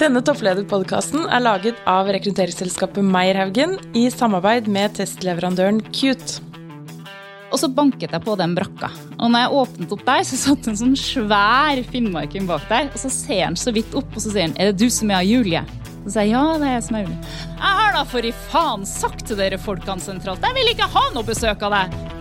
Denne topplederpodkasten er laget av rekrutteringsselskapet Meierhaugen i samarbeid med testleverandøren Cute. Og så banket jeg på den brakka. Og når jeg åpnet opp der, så satt en sånn svær finnmarking bak der. Og så ser han så vidt opp, og så sier han 'Er det du som er Julie?' Så sier jeg ja, det er jeg som er Julie. Jeg har da for i faen sagt til dere folkene sentralt, jeg vil ikke ha noe besøk av deg!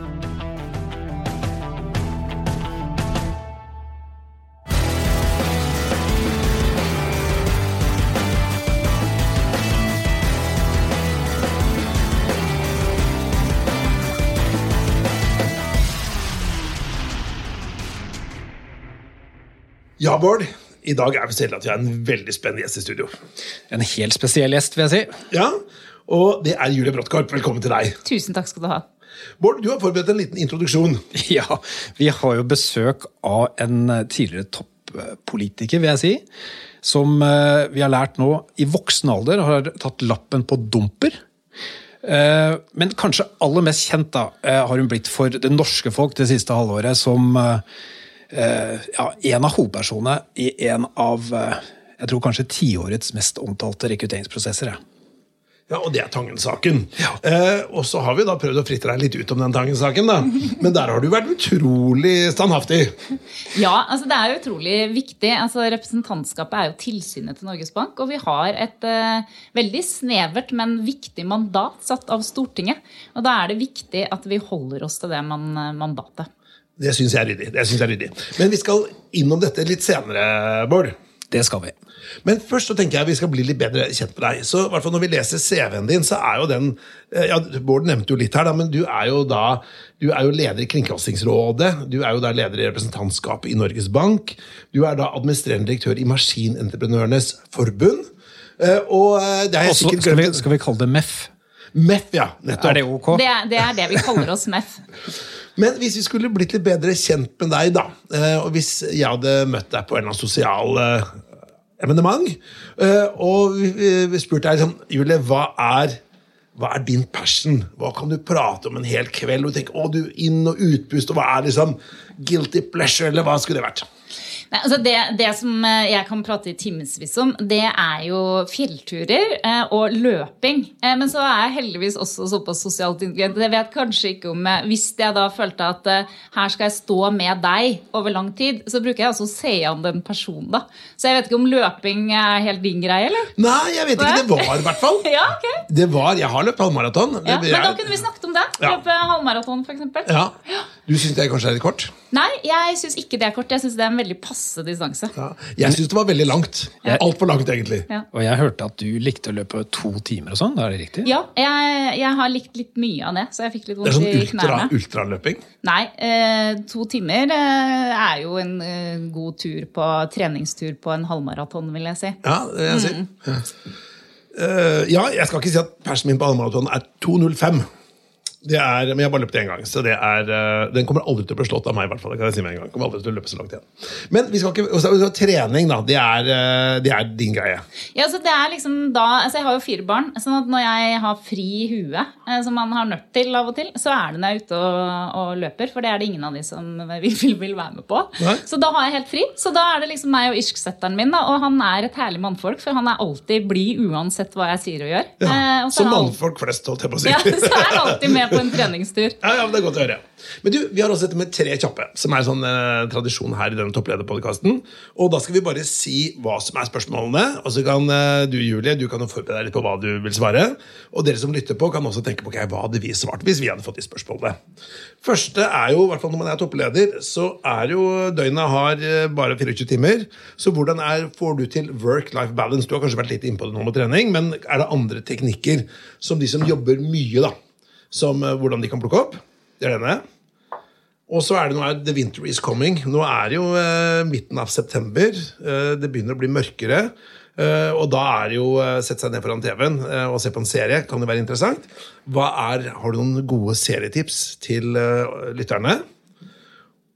Ja, Bård. I dag er vi så heldige at vi har en veldig spennende gjest i studio. En helt spesiell gjest, vil jeg si. Ja, Og det er Julie Bråttkorp. Velkommen til deg. Tusen takk skal du ha. Bård, du har forberedt en liten introduksjon. Ja, Vi har jo besøk av en eh, tidligere toppolitiker, vil jeg si. Som eh, vi har lært nå i voksen alder har tatt lappen på dumper. Eh, Men kanskje aller mest kjent da, har hun blitt for det norske folk det siste halvåret som ja, en av hovedpersonene i en av eh, jeg tror kanskje tiårets mest omtalte rekrutteringsprosesser. Ja. Ja, Og det er Tangen-saken. Eh, og så har vi da prøvd å fritte deg litt ut om den Tangen-saken. da. Men der har du vært utrolig standhaftig. Ja, altså det er jo utrolig viktig. Altså Representantskapet er jo tilsynet til Norges Bank. Og vi har et eh, veldig snevert, men viktig mandat satt av Stortinget. Og da er det viktig at vi holder oss til det man, mandatet. Det syns jeg er ryddig. Det synes jeg er ryddig. Men vi skal innom dette litt senere, Bård. Det skal vi. Men først så tenker jeg vi skal bli litt bedre kjent med deg. Så i hvert fall Når vi leser CV-en din, så er jo den eh, ja, Bård nevnte jo litt her, da, men du er jo da du er jo leder i Kringkastingsrådet. Du er jo da leder i representantskapet i Norges Bank. Du er da administrerende direktør i Maskinentreprenørenes Forbund. Eh, Og eh, det er jeg sikkert skal, vi, skal vi kalle det MEF? MEF, ja. Nettopp. Er det ok? Det er, det er det vi kaller oss MEF. Men hvis vi skulle blitt litt bedre kjent med deg, da, eh, og hvis jeg hadde møtt deg på en eller annen sosial eh, evenement, eh, og spurte deg liksom, Julie, hva er, hva er din passion? Hva kan du prate om en hel kveld? Og du tenker, å, du inn- og utpust, og hva er liksom guilty pleasure, eller hva skulle det vært? Nei, altså det, det som eh, jeg kan prate i timevis om, det er jo fjellturer eh, og løping. Eh, men så er jeg heldigvis også såpass sosialt intelligent. Jeg vet kanskje ikke om jeg, Hvis jeg da følte at her skal jeg stå med deg over lang tid, så bruker jeg også å se an den personen, da. Så jeg vet ikke om løping er helt din greie, eller? Nei, jeg vet ikke. Det var i hvert fall. Ja, okay. Det var, Jeg har løpt halvmaraton. Ja, men da kunne vi snakket om det. Ja. Løpe halvmaraton, f.eks. ja. Du syns det kanskje er litt kort? Nei, jeg syns ikke det er kort. Jeg syns det er en veldig passe distanse. Ja. Jeg syns det var veldig langt. Altfor langt, egentlig. Ja. Og jeg hørte at du likte å løpe to timer og sånn, er det riktig? Ja, jeg, jeg har likt litt mye av det, så jeg fikk litt Det er vondt sånn i ultra, ultraløping. Nei, eh, to timer eh, er jo en eh, god tur på treningstur på en halvmaraton, vil jeg si. Ja, det vil jeg si. Mm. Ja. Eh, ja, jeg skal ikke si at persen min på halvmaraton er 2.05. Det er, men jeg har bare løpt én gang, så det er, eh, den kommer aldri til å bli slått av meg. i hvert fall, det kan jeg si med en gang. Kommer aldri til å løpe så langt igjen. Men vi skal ikke, også, også, trening, da. Det er, eh, det er din greie. Ja, så det er liksom da, altså Jeg har jo fire barn, sånn at når jeg har fri i huet, eh, som man har nødt til av og til, så er det når jeg er ute og, og løper. For det er det ingen av de som vil, vil, vil være med på. Nei. Så da har jeg helt fri. Så da er det liksom meg og irsksetteren min, da, og han er et herlig mannfolk, for han er alltid blid uansett hva jeg sier og gjør. Ja. Eh, og så Som mannfolk flest, holdt jeg på å si. Ja, så er han alltid med på en treningstur. Ja, ja, men det er godt å høre. Men du, Vi har også dette med tre kjappe, som er sånn eh, tradisjon her i denne topplederpodkasten. Og da skal vi bare si hva som er spørsmålene. Og så kan eh, du, Julie, du kan jo forberede deg litt på hva du vil svare. Og dere som lytter på, kan også tenke på okay, hva hadde vi svart hvis vi hadde fått de spørsmålene. Første er jo, i hvert fall når man er toppleder, så er jo døgnet har eh, bare 24 timer. Så hvordan er, får du til work-life balance? Du har kanskje vært litt innpå det nå med trening, men er det andre teknikker som de som jobber mye, da, som eh, hvordan de kan plukke opp? Det er det. Og så er det nå er The Winter is coming. Nå er det jo eh, midten av september. Eh, det begynner å bli mørkere. Eh, og da er det jo eh, sette seg ned foran TV-en eh, og se på en serie. Kan det være interessant? Er, har du noen gode serietips til lytterne?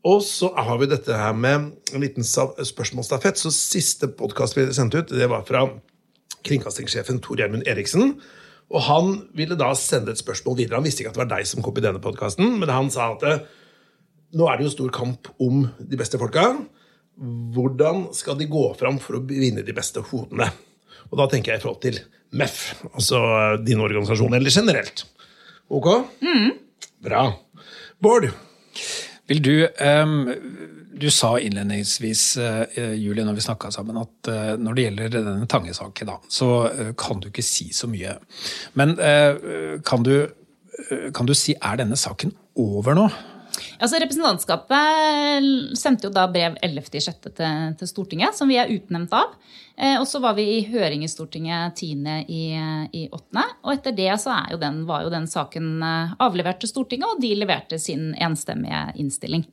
Og så har vi dette her med en liten spørsmålsstafett. Så siste podkast vi sendte ut, det var fra kringkastingssjefen Tor Gjermund Eriksen. Og han ville da sende et spørsmål videre. Han visste ikke at det var deg som kom i denne podkasten, men han sa at eh, nå er det jo stor kamp om de beste folka. Hvordan skal de gå fram for å vinne de beste hodene? Og da tenker jeg i forhold til MEF, altså din organisasjon, eller generelt. Ok? Bra. Bård, Vil du ehm, Du sa innledningsvis, eh, Julie, når vi snakka sammen, at eh, når det gjelder denne Tange-saken, så eh, kan du ikke si så mye. Men eh, kan du, eh, kan du si er denne saken over nå? Altså, Representantskapet sendte jo da brev 11.6. Til, til Stortinget, som vi er utnevnt av. Eh, og så var vi i høring i Stortinget 10. i, i 8. Og etter det så jo den, var jo den saken eh, avlevert til Stortinget, og de leverte sin enstemmige innstilling.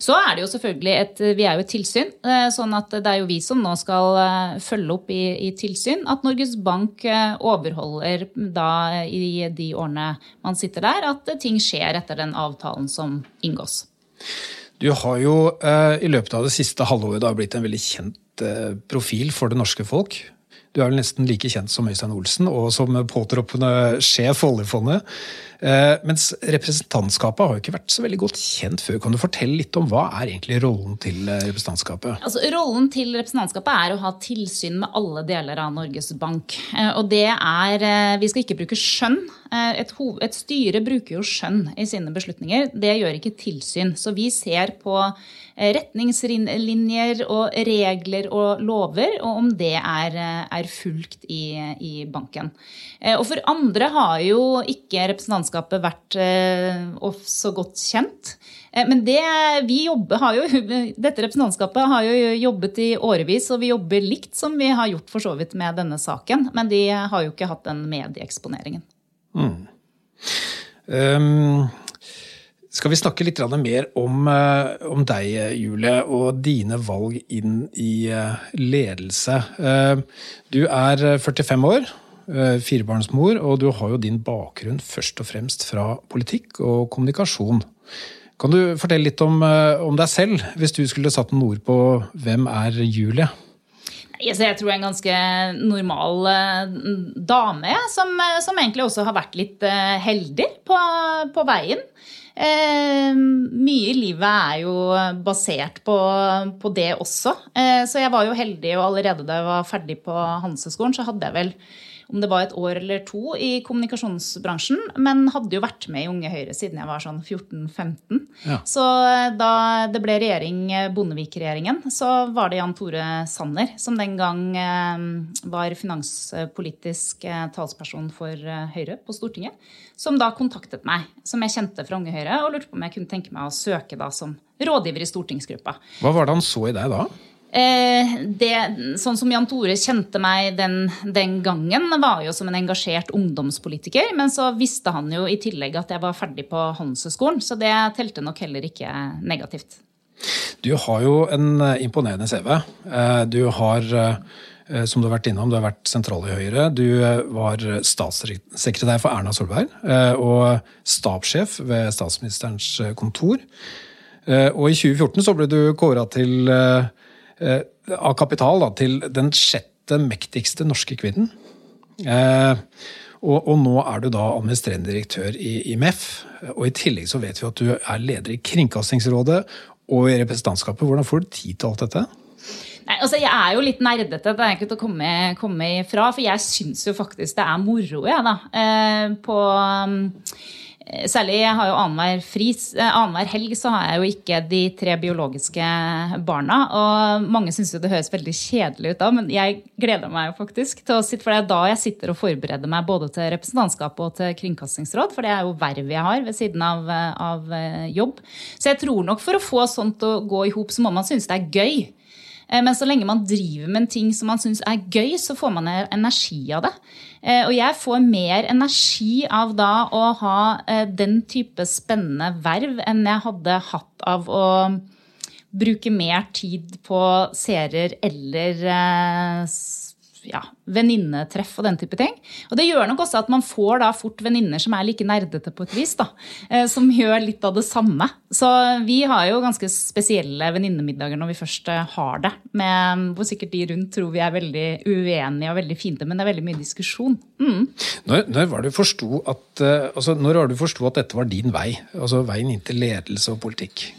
Så er det jo selvfølgelig et Vi er jo et tilsyn, eh, sånn at det er jo vi som nå skal eh, følge opp i, i tilsyn at Norges Bank eh, overholder da i de årene man sitter der, at ting skjer etter den avtalen som inngås. Du har jo i løpet av det siste halvåret blitt en veldig kjent profil for det norske folk. Du er vel nesten like kjent som Øystein Olsen og som påtroppende sjef for oljefondet. Eh, mens representantskapet har jo ikke vært så veldig godt kjent før. Kan du fortelle litt om hva er egentlig rollen til eh, representantskapet? Altså, rollen til representantskapet er å ha tilsyn med alle deler av Norges Bank. Eh, Og det er Vi skal ikke bruke skjønn. Et, et styre bruker jo skjønn i sine beslutninger. Det gjør ikke tilsyn. Så vi ser på retningslinjer og regler og lover, og om det er, eh, er fulgt i, i banken. Eh, Og for andre har jo ikke representantskapet vært eh, så godt kjent. Eh, Men det, jobber, jo, dette representantskapet har jo jobbet i årevis, og vi jobber likt som vi har gjort for så vidt med denne saken. Men de har jo ikke hatt den medieeksponeringen. Um, skal vi snakke litt mer om, eh, om deg, Julie, og dine valg inn i eh, ledelse? Eh, Du er eh, 45 år, firebarnsmor, og du har jo din bakgrunn først og fremst fra politikk og kommunikasjon. Kan du fortelle litt om, om deg selv, hvis du skulle satt noen ord på hvem er Julie? Jeg, tror jeg er en ganske normal dame, som, som egentlig også har vært litt heldig på, på veien. Eh, mye i livet er jo basert på, på det også. Eh, så jeg var jo heldig, og allerede da jeg var ferdig på Handelshøyskolen, så hadde jeg vel om det var et år eller to i kommunikasjonsbransjen, men hadde jo vært med i Unge Høyre siden jeg var sånn 14-15. Ja. Så da det ble regjering, Bondevik-regjeringen, så var det Jan Tore Sanner som den gang eh, var finanspolitisk eh, talsperson for eh, Høyre på Stortinget, som da kontaktet meg, som jeg kjente fra Unge Høyre, og lurte på om jeg kunne tenke meg å søke da som rådgiver i stortingsgruppa. Hva var det han så i deg da? Eh, det, sånn som Jan Tore kjente meg den, den gangen, var jo som en engasjert ungdomspolitiker. Men så visste han jo i tillegg at jeg var ferdig på Handelshøyskolen, så det telte nok heller ikke negativt. Du har jo en eh, imponerende CV. Eh, Du har, som du har vært innom, du har vært sentral i Høyre. Du var statssekretær for Erna Solberg og stabssjef ved statsministerens kontor. Og i 2014 så ble du kåra til av Kapital da, til den sjette mektigste norske kvinnen. Eh, og, og nå er du da administrerende direktør i, i MEF. Og i tillegg så vet vi at du er leder i Kringkastingsrådet og i representantskapet. Hvordan får du tid til alt dette? Nei, altså Jeg er jo litt nerdete, det er ikke til å komme, komme ifra. For jeg syns jo faktisk det er moro, jeg, da. Eh, på Særlig, jeg har jo annenhver fris, eh, helg så har jeg jo ikke de tre biologiske barna. Og mange syns jo det høres veldig kjedelig ut da, men jeg gleder meg jo faktisk til å sitte, for det er da jeg sitter og forbereder meg både til representantskapet og til kringkastingsråd, for det er jo vervet jeg har ved siden av, eh, av eh, jobb. Så jeg tror nok for å få sånt å gå i hop, så må man synes det er gøy. Eh, Men så lenge man driver med en ting som man syns er gøy, så får man energi av det. Eh, Og jeg får mer energi av da å ha eh, den type spennende verv enn jeg hadde hatt av å bruke mer tid på serier eller ja, venninnetreff og den type ting. Og det gjør nok også at man får da fort venninner som er like nerdete på et vis. da, eh, Som gjør litt av det samme. Så vi har jo ganske spesielle venninnemiddager når vi først eh, har det. Med, hvor sikkert de rundt tror vi er veldig uenige og veldig fine, men det er veldig mye diskusjon. Mm. Når, når var du forsto at, eh, altså, når var du forsto at dette var din vei? Altså veien inn til ledelse og politikk?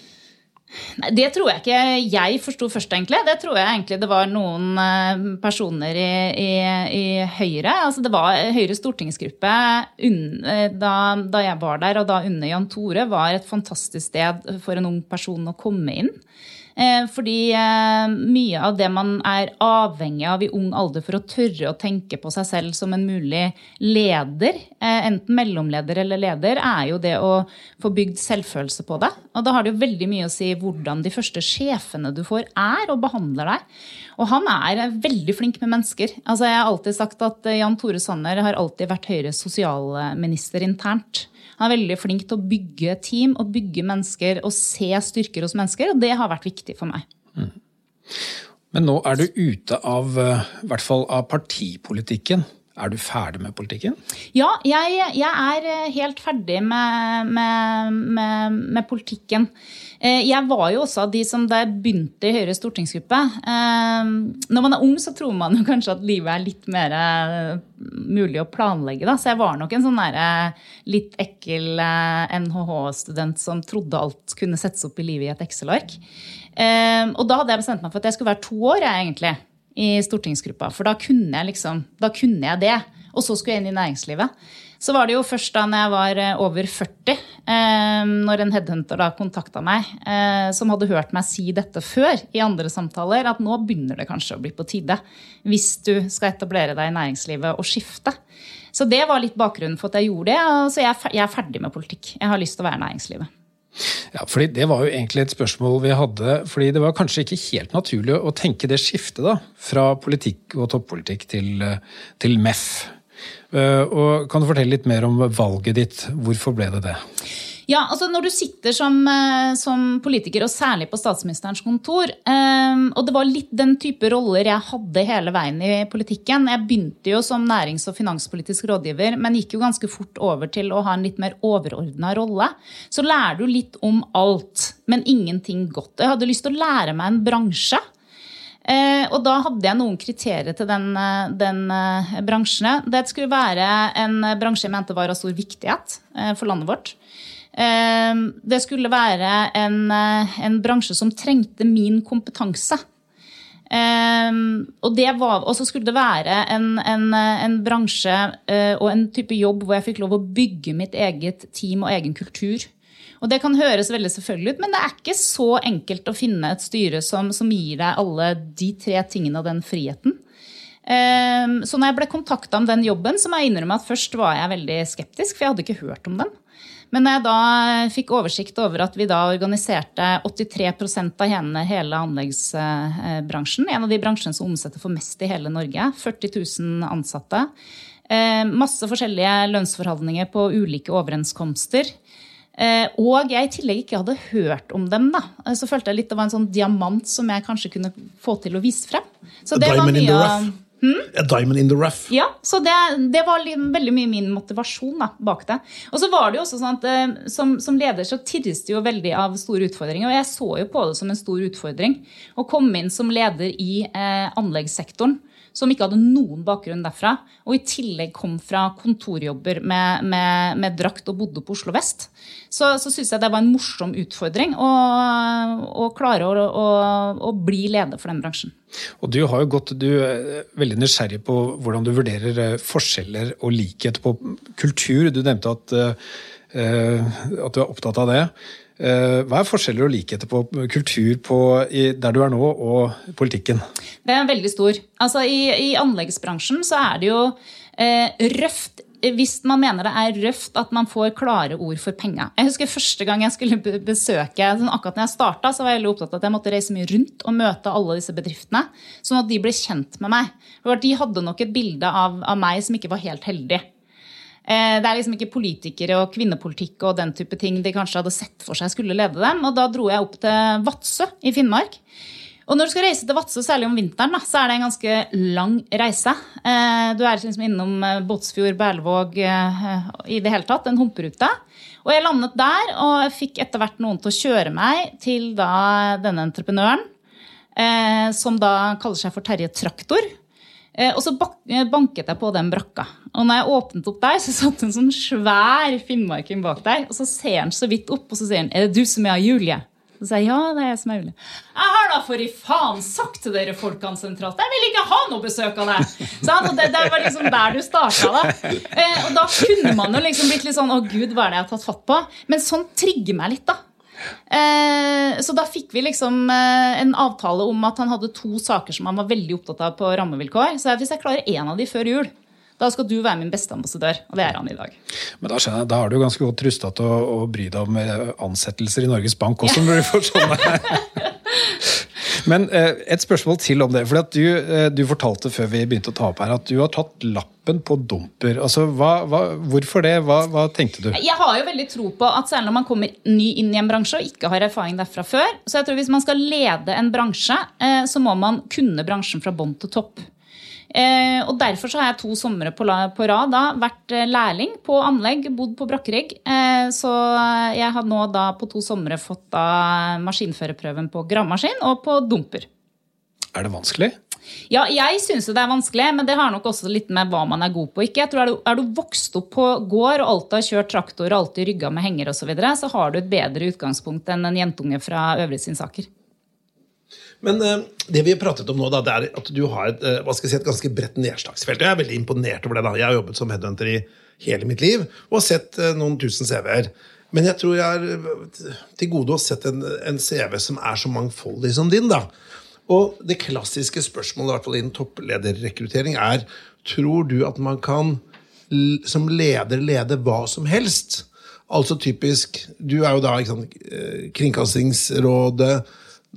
Nei, Det tror jeg ikke jeg forsto først, egentlig. Det tror jeg egentlig det var noen eh, personer i, i, i Høyre. Altså det var Høyres stortingsgruppe eh, da, da jeg var der, og da under Jan Tore, var et fantastisk sted for en ung person å komme inn. Eh, Fordi eh, mye av det man er avhengig av i ung alder for å tørre å tenke på seg selv som en mulig leder, eh, enten mellomleder eller leder, er jo det å få bygd selvfølelse på det. Og da har det jo veldig mye å si hvordan de første sjefene du får, er og behandler deg. Og han er veldig flink med mennesker. Altså, jeg har alltid sagt at Jan Tore Sanner har alltid vært Høyres sosialminister internt. Han er veldig flink til å bygge team og bygge mennesker og se styrker hos mennesker, og det har vært viktig for meg. Men nå er du ute av, eh, i hvert fall av partipolitikken. Er du ferdig med politikken? Ja, jeg, jeg er eh, helt ferdig med, med, med, med politikken. Eh, Jeg var jo også av de som da jeg begynte i Høyres stortingsgruppe eh, Når man er ung, så tror man jo kanskje at livet er litt mer mulig å planlegge. Da. Så jeg var nok en sånn der, litt ekkel NHH-student som trodde alt kunne settes opp i livet i et Excel-ark. Og da hadde jeg bestemt meg for at jeg skulle være to år egentlig, i stortingsgruppa. For da kunne jeg liksom, da kunne jeg det. Og så skulle jeg inn i næringslivet. Så var det jo først da jeg var eh, over 40, eh, når en headhunter da kontakta meg, eh, som hadde hørt meg si dette før i andre samtaler, at nå begynner det kanskje å bli på tide. Hvis du skal etablere deg i næringslivet og skifte. Så det var litt bakgrunnen for at jeg gjorde det. Så jeg, er er ferdig med politikk. Jeg har lyst til å være næringslivet. Ja, fordi Det var jo egentlig et spørsmål vi hadde. fordi Det var kanskje ikke helt naturlig å tenke det skiftet da, fra politikk og toppolitikk til, eh, til MEF. Eh, Og Kan du fortelle litt mer om valget ditt? Hvorfor ble det det? Ja, altså Når du sitter som, eh, som politiker, og særlig på statsministerens kontor eh, Og det var litt den type roller jeg hadde hele veien i politikken. Jeg begynte jo som nærings- og finanspolitisk rådgiver, men gikk jo ganske fort over til å ha en litt mer overordna rolle. Så lærer du litt om alt, men ingenting godt. Jeg hadde lyst til å lære meg en bransje. Eh, og da hadde jeg noen kriterier til den, eh, den eh, bransjen. Det skulle være en bransje jeg mente var av stor viktighet eh, for landet vårt. Eh, det skulle være en, eh, en bransje som trengte min kompetanse. Eh, og, det var, og så skulle det være en, en, en bransje eh, og en type jobb hvor jeg fikk lov å bygge mitt eget team og egen kultur. Og Det kan høres veldig selvfølgelig ut, men det er ikke så enkelt å finne et styre som, som gir deg alle de tre tingene og den friheten. Eh, Så når jeg ble kontakta om den jobben, så må jeg innrømme at først var jeg veldig skeptisk, for jeg hadde ikke hørt om den. Men når jeg da fikk oversikt over at vi da organiserte 83% av hele, hele anleggsbransjen, en av de bransjene som omsetter for mest i hele Norge, 40 000 ansatte, eh, masse forskjellige lønnsforhandlinger på ulike overenskomster, eh, og jeg i tillegg ikke hadde hørt om dem, da, så følte jeg litt det var en sånn diamant som jeg kanskje kunne få til å vise frem. Så det var mye av- rough. A diamond in the rough. ja, så det, det var veldig mye min motivasjon da, bak det. Og så var det jo også sånn at eh, som, som leder så tirres det jo veldig av store utfordringer. Og jeg så jo på det som en stor utfordring å komme inn som leder i eh, anleggssektoren. Som ikke hadde noen bakgrunn derfra. Og i tillegg kom fra kontorjobber med, med, med drakt og bodde på Oslo vest. Så, så syns jeg det var en morsom utfordring å, å klare å, å, å bli leder for den bransjen. Og Du har jo gått, du er veldig nysgjerrig på hvordan du vurderer eh, forskjeller og likhet på kultur. Du nevnte at, eh, at du er opptatt av det. Eh, Hva er forskjeller og likheter på kultur på, der du er nå, og politikken? Det er veldig stor. Altså, i, I anleggsbransjen så er det jo eh, røft hvis man mener det er røft at man får klare ord for penga. Jeg husker første gang jeg skulle besøke sånn Akkurat når jeg starta, var jeg veldig opptatt av at jeg måtte reise mye rundt og møte alle disse bedriftene, sånn at de ble kjent med meg. For De hadde nok et bilde av, av meg som ikke var helt heldig. Eh, Det er liksom ikke politikere og kvinnepolitikk og den type ting de kanskje hadde sett for seg skulle lede dem. Og da dro jeg opp til Vadsø i Finnmark. Og når du skal reise til Vadsø, særlig om vinteren, da, så er det en ganske lang reise. Eh, Du er liksom innom eh, Båtsfjord, Berlevåg, i det hele tatt. En humperute. Og jeg landet der og fikk etter hvert noen til å kjøre meg til da denne entreprenøren, som da kaller seg for Terje Traktor. Eh, Og så eh, banket jeg på den brakka. Og når jeg åpnet opp der, så satt en sånn svær finnmarking bak der. Og så ser han så vidt opp, og så sier han 'Er det du som er Julie?' Så sier jeg ja, det er jeg som er Julie. Jeg har da for i faen sagt til dere folkene sentralt jeg vil ikke ha noe besøk av deg! Sånn, det, det var liksom der du starta, da. Eh, og da kunne man jo liksom blitt litt sånn å gud, hva er det jeg har tatt fatt på? Men sånn trigger meg litt, da. Eh, så da fikk vi liksom eh, en avtale om at han hadde to saker som han var veldig opptatt av på rammevilkår. Så hvis jeg klarer én av de før jul, da skal du være min beste ambassadør. Og det er han i dag. Men da skjønner jeg, da er du ganske godt rusta til å, å, bry deg om eh, ansettelser i Norges Bank også, når du får sånne. Men eh, et spørsmål til om det. for du, eh, du, fortalte før vi begynte å ta opp her at du har tatt lappen på dumper. Altså, hva, hva, hvorfor det? Hva, hva, tenkte du? Jeg har jo veldig tro på at særlig når man kommer ny inn i en bransje og ikke har erfaring derfra før, så jeg tror hvis man skal lede en bransje, eh, så må man kunne bransjen fra bånn til topp. Eh, og Derfor så har jeg to somre på, på, rad da, vært eh, lærling på anlegg, bodd på Brakkerigg. Eh, så jeg har nå da på to somre fått da maskinførerprøven på gravemaskin og på dumper. Er det vanskelig? Ja, jeg syns det er vanskelig, men det har nok også litt med hva man er god på. ikke. Jeg tror Er du, er du vokst opp på gård og alltid har kjørt traktor og alltid rygga med henger osv., så, videre, så har du et bedre utgangspunkt enn en jentunge fra Øvrigsinnsaker. Men uh, det vi har pratet om nå, da, det er at du har et, jeg si, et ganske bredt nedslagsfelt. Jeg er veldig imponert over det. da. Jeg har jobbet som headhunter i hele mitt liv og har sett uh, noen tusen CV-er. Men jeg tror jeg er til gode å sett en, en, CV som er så mangfoldig som din. da. Og det klassiske spørsmålet i hvert fall innen topplederrekruttering er tror du at man kan som leder lede hva som helst. Altså typisk Du er jo da sant, Kringkastingsrådet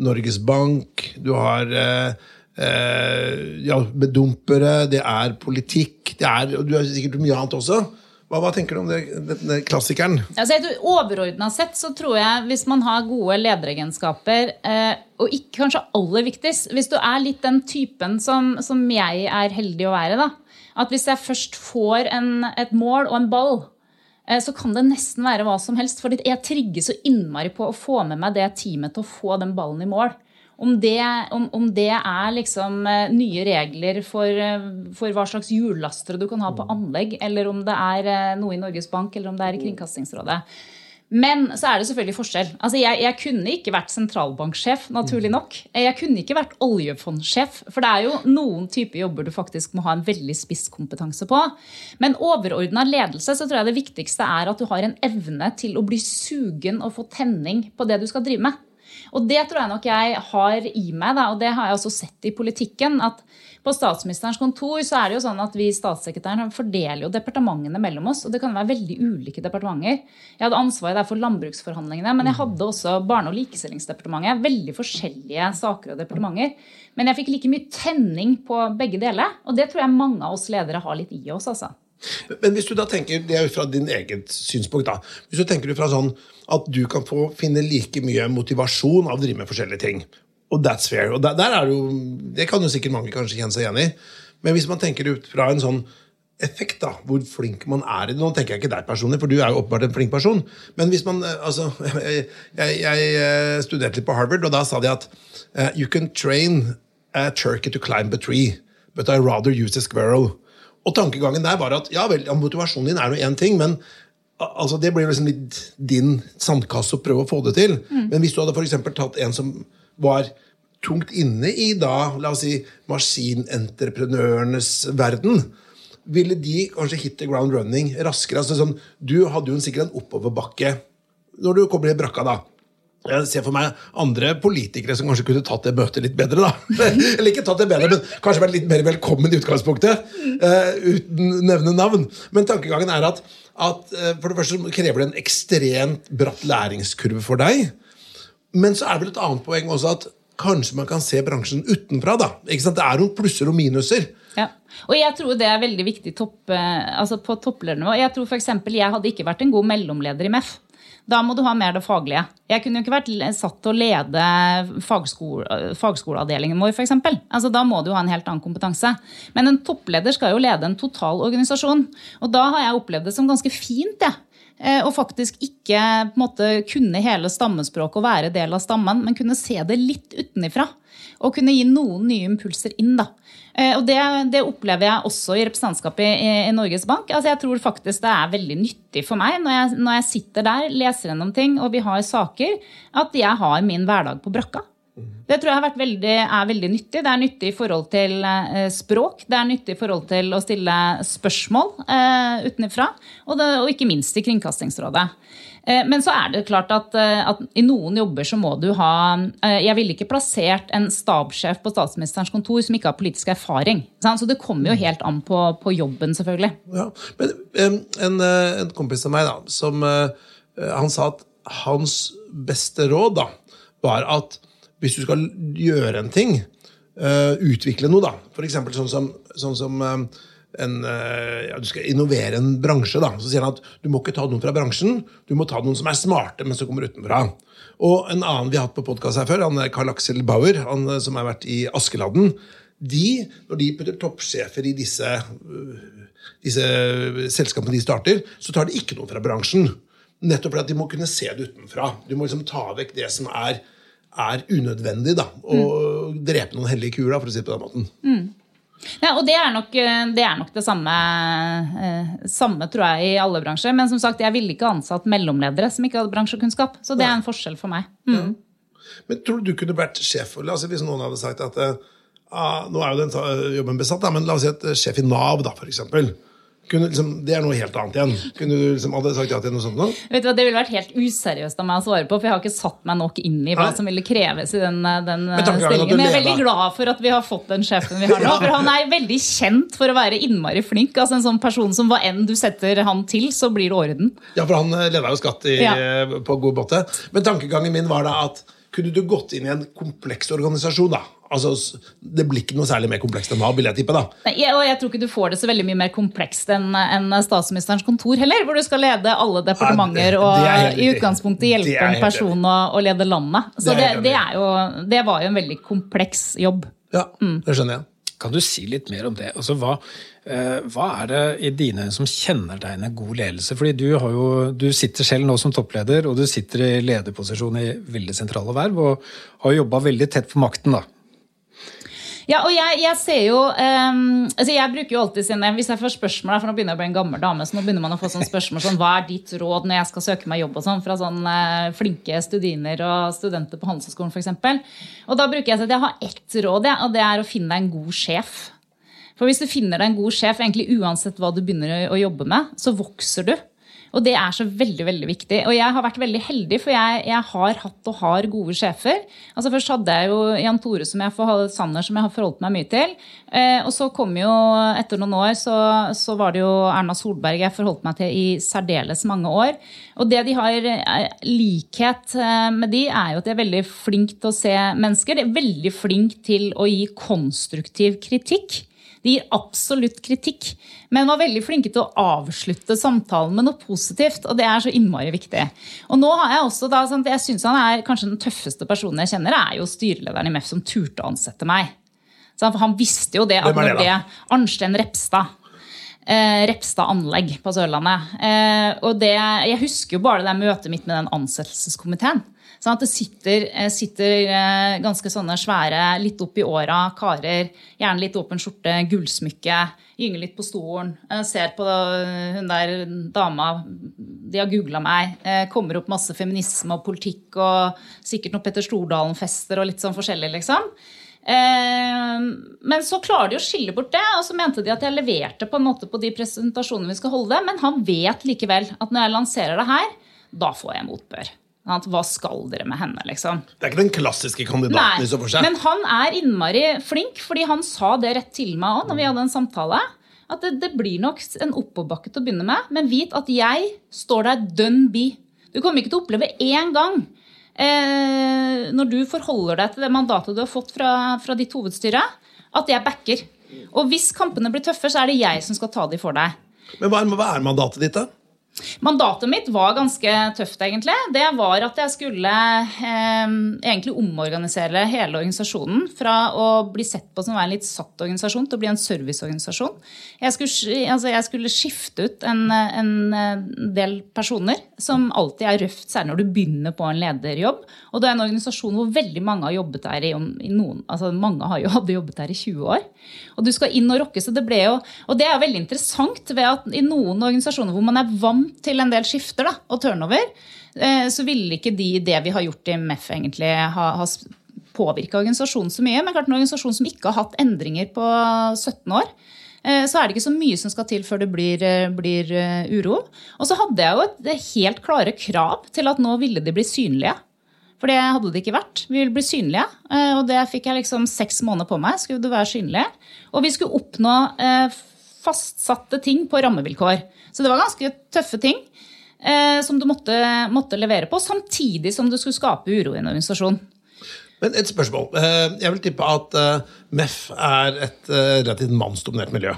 Norges Bank, du har eh, eh, ja, bedumpere, det er politikk, det er, du har sikkert mye annet også. Hva, hva, tenker du om det, denne klassikeren? Altså, Overordna sett så tror jeg hvis man har gode lederegenskaper, eh, og ikke kanskje aller viktigst Hvis du er litt den typen som, som jeg er heldig å være, da, at hvis jeg først får en, et mål og en ball, så kan det nesten være hva som helst. For jeg trigger så innmari på å få med meg det teamet til å få den ballen i mål. Om det, om, om det er liksom eh, nye regler for, eh, for, hva slags hjullaster du kan ha på anlegg, eller om det er noe i Norges Bank, eller om det er i Kringkastingsrådet. Men så er det selvfølgelig forskjell. Altså, jeg, jeg, kunne ikke vært sentralbanksjef, naturlig nok. Jeg kunne ikke vært oljefondsjef, for det er jo noen typer jobber du faktisk må ha en veldig spisskompetanse på. Men overordna ledelse så tror jeg det viktigste er at du har en evne til å bli sugen og få tenning på det du skal drive med. Og det tror jeg nok jeg har i meg, da, og det har jeg også sett i politikken. at på statsministerens kontor så er det jo sånn at vi statssekretæren fordeler jo departementene mellom oss. Og det kan være veldig ulike departementer. Jeg hadde ansvaret der for landbruksforhandlingene, men jeg hadde også Barne- og likestillingsdepartementet. Veldig forskjellige saker og departementer. Men jeg fikk like mye tenning på begge deler. Og det tror jeg mange av oss ledere har litt i oss. altså. Men hvis du da tenker, det er jo fra din eget synspunkt da, hvis du tenker fra sånn at du kan få finne like mye motivasjon av å drive med forskjellige ting, og that's fair. Og der, der er jo, det kan jo sikkert mange kanskje kjenne seg igjen i. Men hvis man tenker ut fra en sånn effekt, da, hvor flink man er i det Nå tenker jeg ikke deg personlig, for du er jo åpenbart en flink person. Men hvis man, eh, altså, jeg, jeg, eh, studerte litt på Harvard, og da sa de at uh, You can train a turkey to climb a tree, but I rather use a squirrel. Og tankegangen der var at ja vel, motivasjonen din er jo én ting, men altså, det blir liksom litt din sandkasse å prøve å få det til. Mm. Men hvis du hadde for tatt en som var tungt inne i da, la oss si, maskinentreprenørenes verden, ville de kanskje hit the ground running raskere? Altså, sånn, du hadde jo sikkert en oppoverbakke når du kommer i brakka. da. Jeg ser for meg andre politikere som kanskje kunne tatt det møtet litt bedre. da. Eller ikke tatt det bedre, men kanskje vært litt mer velkommen i utgangspunktet. Uh, uten nevne navn. Men tankegangen er at, at uh, for det første krever det en ekstremt bratt læringskurve for deg. Men så er det vel et annet poeng også at kanskje man kan se bransjen utenfra. da. Det er noen plusser og minuser. Ja. Og jeg tror det er veldig viktig topp, eh, altså på toppledernivå. Jeg tror eksempel, jeg hadde ikke vært en god mellomleder i MEF. Da må du ha mer det faglige. Jeg kunne jo ikke vært satt til å lede fagskole, fagskoleavdelingen vår, f.eks. Altså, da må du ha en helt annen kompetanse. Men en toppleder skal jo lede en total organisasjon. Og da har jeg opplevd det som ganske fint. Ja og faktisk ikke måte, kunne hele stammespråket og være del av stammen, men kunne se det litt utenifra. Og kunne gi noen nye impulser inn. da. Eh, og det, det, opplever jeg også i representantskapet i, i, Norges Bank. Altså jeg tror faktisk det er veldig nyttig for meg når jeg, når jeg sitter der, leser gjennom ting og vi har saker, at jeg har min hverdag på brakka. Det tror jeg veldig, er veldig nyttig. Det er nyttig i forhold til eh, språk. Det er nyttig i forhold til å stille spørsmål eh, utenfra. Og, og, ikke minst i Kringkastingsrådet. Eh, men så er det klart at, eh, at, i noen jobber så må du ha Jeg ville ikke plassert en stabssjef på statsministerens kontor som ikke har politisk erfaring. Så det kommer jo helt an på, på jobben, selvfølgelig. Ja, men en, en, kompis av meg da, som han sa at hans beste råd da, var at hvis du skal gjøre en ting, uh, utvikle noe, da, f.eks. sånn som, sånn som uh, en, uh, ja, du skal innovere en bransje, da, så sier han at du må ikke ta noen fra bransjen, du må ta noen som er smarte, men som kommer utenfra. Og en annen vi har hatt på podkast her før, han er Karl Axel Bauer, han som har vært i Askeladden. De, når de putter toppsjefer i disse, disse selskapene de starter, så tar de ikke noen fra bransjen. Nettopp fordi de må kunne se det utenfra. Du må liksom ta vekk det som er er unødvendig. da, Å mm. drepe noen hellige kuer, for å si det på den måten. Mm. Ja, og det er nok det, er nok det samme, eh, samme, tror jeg, i alle bransjer. Men som sagt, jeg ville ikke ansatt mellomledere som ikke hadde bransjekunnskap. Så det er en forskjell for meg. Mm. Ja. Men tror du du kunne vært sjef altså Hvis noen hadde sagt at ah, nå er jo den jobben besatt, da, men la oss si at sjef i Nav, da, for eksempel. Liksom, det er noe helt annet igjen. Kunne du liksom, hadde sagt ja til noe sånt? Da? Vet du hva, Det ville vært helt useriøst av meg å svare på, for jeg har ikke satt meg nok inn i hva Nei. som ville kreves i den, den stillingen. Men jeg er veldig glad for at vi har fått den sjefen vi har nå. For han er veldig kjent for å være innmari flink. altså En sånn person som hva enn du setter han til, så blir det orden. Ja, for han leder leda jo skatt i, ja. på god måte. Men tankegangen min var da at kunne du gått inn i en kompleks organisasjon, da? Altså, det blir ikke noe særlig mer komplekst enn Nav, vil jeg tippe. da. Nei, og jeg tror ikke du får det så veldig mye mer komplekst enn en statsministerens kontor heller, hvor du skal lede alle departementer og i utgangspunktet hjelpe en person å, å, lede landet. Så det, det, jo, det, var jo en veldig kompleks jobb. Ja, mm. det skjønner jeg. Kan du si litt mer om det? Altså, hva, eh, hva er det i dine øyne som kjennetegner god ledelse? Fordi du, jo, du, sitter selv nå som toppleder, og du sitter i lederposisjon i veldig sentrale verv, og har jobba veldig tett på makten. da. Ja, og jeg, jeg ser jo um, altså Jeg bruker jo alltid sine Hvis jeg får spørsmål, for nå begynner jeg å bli en gammel dame, så nå begynner man å få sånne spørsmål sånn Hva er ditt råd når jeg skal søke meg jobb og sånn, fra sånne uh, flinke studiner og studenter på Handelshøyskolen f.eks. Og da bruker jeg at jeg har ett råd, og det er å finne deg en god sjef. For hvis du finner deg en god sjef, egentlig uansett hva du begynner å jobbe med, så vokser du. Og det er så veldig veldig viktig. Og jeg har vært veldig heldig, for jeg, jeg har hatt og har gode sjefer. Altså Først hadde jeg jo Jan Tore som jeg for, Sanner som jeg har forholdt meg mye til. Eh, og så kom jo, etter noen år, så, så, var det jo Erna Solberg jeg forholdt meg til i særdeles mange år. Og det de har eh, likhet eh, med de, er jo at de er veldig flinke til å se mennesker. De er veldig flinke til å gi konstruktiv kritikk. De gir absolutt kritikk, men var veldig flinke til å avslutte samtalen med noe positivt. Og det er så innmari viktig. Og nå har Jeg også da, sånn, jeg synes han er kanskje den tøffeste personen jeg kjenner, er jo styrelederen i MEF som turte å ansette meg. Så han visste jo det at når det Arnstein Repstad. Eh, Repstad anlegg på Sørlandet. Eh, og det, Jeg husker jo bare det møtet mitt med den ansettelseskomiteen. Sånn at det sitter, eh, sitter, eh, ganske sånne svære, litt opp i åra karer, gjerne litt åpen skjorte, gullsmykke, gynger litt på stolen. Ser på hun der dama, de har googla meg. Eh, kommer opp masse feminisme og politikk og sikkert noen Petter Stordalen-fester og litt sånn forskjellig, liksom. Men så klarer de å skille bort det, og så mente de at jeg leverte på en måte på de presentasjonene vi skal holde. Men han vet likevel at når jeg lanserer det her, da får jeg motbør. Hva skal dere med henne, liksom? Det er ikke den klassiske kandidaten Nei, for seg. Men han er innmari flink, fordi han sa det rett til meg òg når vi hadde en samtale. At det, det blir nok en oppoverbakke til å begynne med, men vit at jeg står der dønn bi. Du kommer ikke til å oppleve én gang eh, når du forholder deg til det mandatet du har fått fra, fra ditt hovedstyre, at jeg backer. Og hvis kampene blir tøffe, så er det jeg som skal ta de for deg. Men hva er, hva er mandatet ditt, da? Mandatet mitt var ganske tøft, egentlig. Det var at jeg skulle eh, egentlig omorganisere hele organisasjonen fra å bli sett på som en litt satt organisasjon til å bli en serviceorganisasjon. Jeg skulle, altså jeg skulle skifte ut en, en, del personer som alltid er røft, særlig når du begynner på en lederjobb. Og det er en organisasjon hvor veldig mange har jobbet der i, i noen, altså mange har jo hadde jobbet der i 20 år. Og du skal inn og rokke, så det ble jo Og det er veldig interessant ved at i noen organisasjoner hvor man er vant til en del skifter da, og turnover, eh, så ville ikke de, det vi har gjort i MEF, egentlig ha, ha påvirka organisasjonen så mye. Men klart en organisasjon som ikke har hatt endringer på 17 år, eh, så er det ikke så mye som skal til før det blir, eh, blir uro. Og så hadde jeg jo et helt klare krav til at nå ville de bli synlige. For det hadde det ikke vært. Vi ville bli synlige. Og det fikk jeg liksom seks måneder på meg. skulle det være synlige. Og vi skulle oppnå fastsatte ting på rammevilkår. Så det var ganske tøffe ting eh, som du måtte, måtte, levere på, samtidig som du skulle skape uro i en organisasjon. Men et spørsmål. Eh, jeg vil tippe at eh, MEF er et eh, relativt mannsdominert miljø.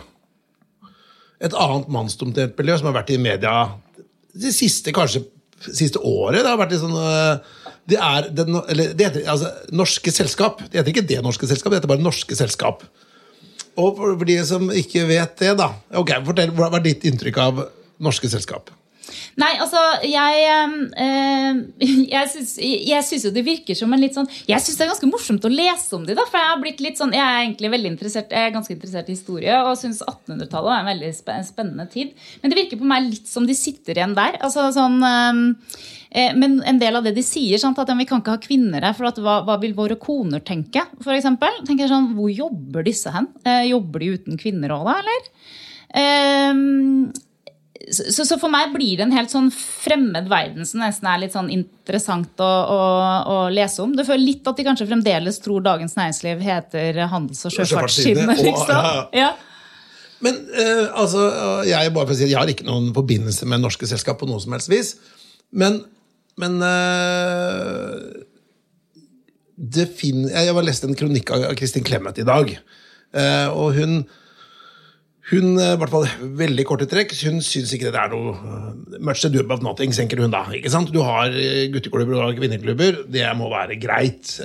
Et annet mannsdominert miljø som har vært i media det siste, kanskje, siste året, det har vært litt sånn det er det, eller, det heter altså, Norske Selskap. Det heter ikke Det Norske Selskap, det heter bare Norske Selskap. Og for de som ikke vet det, da. ok, fortell, Hva var ditt inntrykk av norske selskap? Nei, altså, jeg øh, Jeg syns jo det virker som en litt sånn Jeg syns det er ganske morsomt å lese om de da, for jeg har blitt litt sånn Jeg er egentlig veldig interessert Jeg er ganske interessert i historie og syns 1800-tallet var en veldig spennende tid. Men det virker på meg litt som de sitter igjen der. Altså sånn øh, Eh, men en del av det de sier, sant, at vi kan ikke ha kvinner her, for hva, hva, vil våre koner tenke? For eksempel, tenker jeg sånn, Hvor jobber disse hen? Eh, jobber de uten kvinner òg, da, eller? Um, så, så, for meg blir det en helt sånn fremmed verden som nesten er litt sånn interessant å, å, å, lese om. Du føler litt at de kanskje fremdeles tror Dagens Næringsliv heter Handels- og sjøfartsskinnet. Liksom. Ja. Men uh, altså, jeg, bare for å si, jeg har ikke noen forbindelse med norske selskap på noe som helst vis. Men men uh, fin, Jeg har lest en kronikk av Kristin Clemet i dag. Uh, og hun hun, eh, i hvert fall veldig korte trekk, hun syns ikke det er noe much to do about nothing, tenker hun da. ikke sant? Du har gutteklubber og kvinneklubber, det må være greit.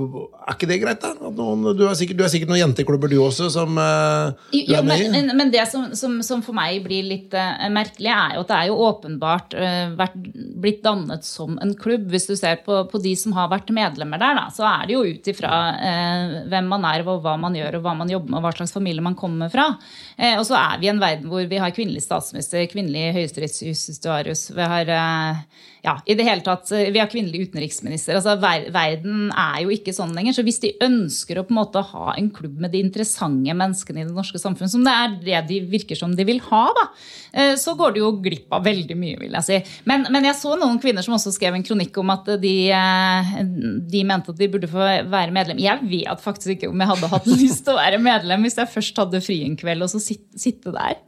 Er ikke det greit, da? Noen, du, har sikkert, sikkert noen jenteklubber, du også, som uh, du er med i? Men, men, det som, som, som, for meg blir litt uh, merkelig, er jo at det er jo åpenbart uh, vært, blitt dannet som en klubb. Hvis du ser på, på, de som har vært medlemmer der, da, så er det jo ut ifra hvem man er, og hva man gjør, og hva man jobber med, og hva slags familie man kommer fra. og så er vi i en verden hvor vi har kvinnelig statsminister, kvinnelig høyesterettsjustitiarius, vi har ja, i det hele tatt, vi har kvinnelig utenriksminister. altså ver Verden er jo ikke sånn lenger. Så hvis de ønsker å på en måte ha en klubb med de interessante menneskene i det norske samfunnet, som det er det de virker som de vil ha, da, eh, så går det jo glipp av veldig mye, vil jeg si. Men, men, jeg så noen kvinner som også skrev en kronikk om at de, eh, de mente at de burde få være medlem. Jeg vet faktisk ikke om jeg hadde hatt lyst til å være medlem hvis jeg først hadde fri en kveld og så sitte der.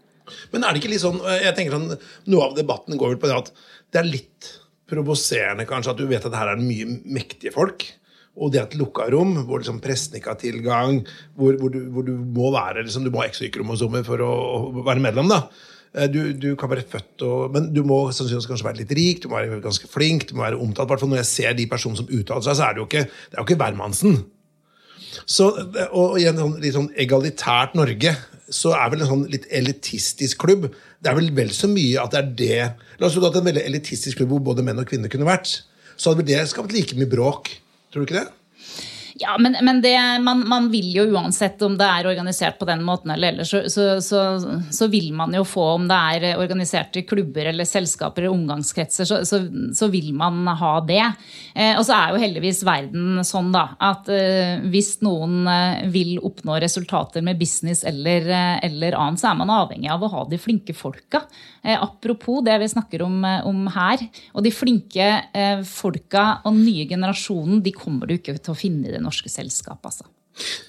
Men er det ikke litt sånn, jeg tenker sånn, Noe av debatten går vel på det at det er litt provoserende kanskje at du vet at her er det mye mektige folk. Og det at lukka rom hvor liksom pressen ikke har tilgang, hvor, hvor, du, hvor du, må være liksom, du må ha X-kromosomer for å, å, være medlem. da. Eh, du, du, kan være født og, Men du må sannsynligvis kanskje være litt rik, du må være ganske flink, du må være omtalt. hvert Når jeg ser de personene som uttaler seg, så er det jo ikke, det er jo ikke hvermannsen. Så, og I en sånn, litt sånn egalitært Norge så er vel en sånn litt elitistisk klubb Det er vel vel så mye at det er det La oss tro at en veldig elitistisk klubb hvor både menn og kvinner kunne vært, så hadde vel det skapt like mye bråk. Tror du ikke det? Ja, men, men det, man, man, vil jo uansett om det er organisert på den måten eller ellers, så, så, så, så, vil man jo få, om det er organiserte klubber eller selskaper eller omgangskretser, så, vil man ha det. Eh, og så er jo heldigvis verden sånn da, at eh, hvis noen eh, vil oppnå resultater med business eller, eh, eller, annet, så er man avhengig av å ha de flinke folka. Eh, apropos det vi snakker om, om, her. Og de flinke folka og nye generasjonen de kommer du ikke til å finne i det norske selskapet. Altså.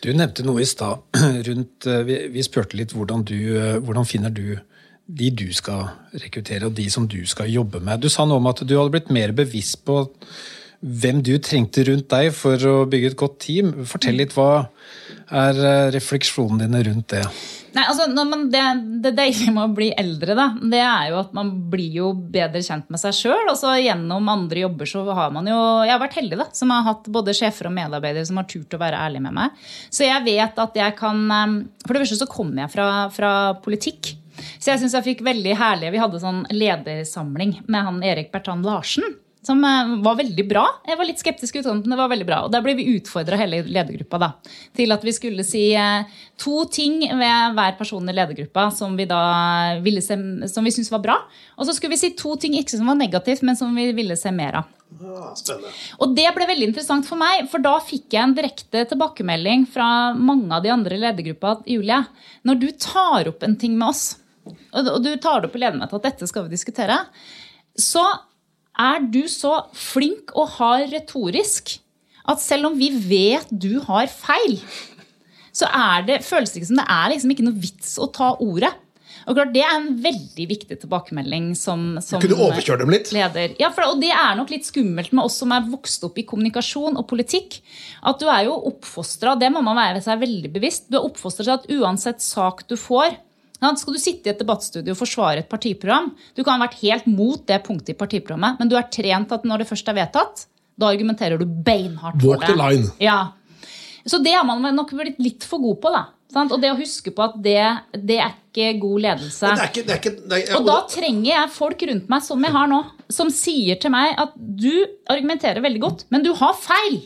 Du nevnte noe i stad rundt vi, vi, spurte litt hvordan, du, hvordan finner du de du skal rekruttere, og de som du skal jobbe med. Du sa noe om at du hadde blitt mer bevisst på hvem du trengte rundt deg for å bygge et godt team. Fortell litt hva, er eh, refleksjonene dine rundt det? Nei, altså, man, det, det deilige med å bli eldre, da, det er jo at man blir jo bedre kjent med seg sjøl. så gjennom andre jobber så har man jo Jeg har vært heldig, da, som har hatt både sjefer og medarbeidere som har turt å være ærlige med meg. Så jeg vet at jeg kan eh, For det første så kommer jeg fra, fra politikk. Så jeg syns jeg fikk veldig herlige Vi hadde sånn ledersamling med han Erik Bertrand Larsen som eh, var veldig bra. Jeg var litt skeptisk i utgangspunktet, men det var veldig bra. Og der ble vi utfordra hele ledergruppa da, til at vi skulle si eh, to ting ved hver person i ledergruppa som vi da ville se, som vi syntes var bra. Og så skulle vi si to ting ikke som var negativt, men som vi ville se mer av. Ja, spennende. Og det ble veldig interessant for meg, for da fikk jeg en direkte tilbakemelding fra mange av de andre i ledergruppa Julie, når du tar opp en ting med oss, og du tar det opp i ledermøtet at dette skal vi diskutere, så er du så flink og hard retorisk at selv om vi vet du har feil, så er det, føles det ikke som det er liksom ikke noe vits å ta ordet. Og klart, Det er en veldig viktig tilbakemelding som, som Kunne overkjøre dem litt? leder. Ja, for, og Det er nok litt skummelt med oss som er vokst opp i kommunikasjon og politikk. At du er jo oppfostra, det må man være seg veldig bevisst, du er oppfostra til at uansett sak du får, skal du sitte i et debattstudio og forsvare et partiprogram? Du kan ha vært helt mot det punktet i partiprogrammet, men du er trent at når det først er vedtatt, da argumenterer du beinhardt for Walk the line. Ja. Så det har man nok blitt litt for god på. da. Sant? Og det å huske på at det, det er ikke god ledelse. Det er ikke, det er ikke, det er, Og da trenger jeg folk rundt meg som jeg har nå, som sier til meg at du argumenterer veldig godt, men du har feil.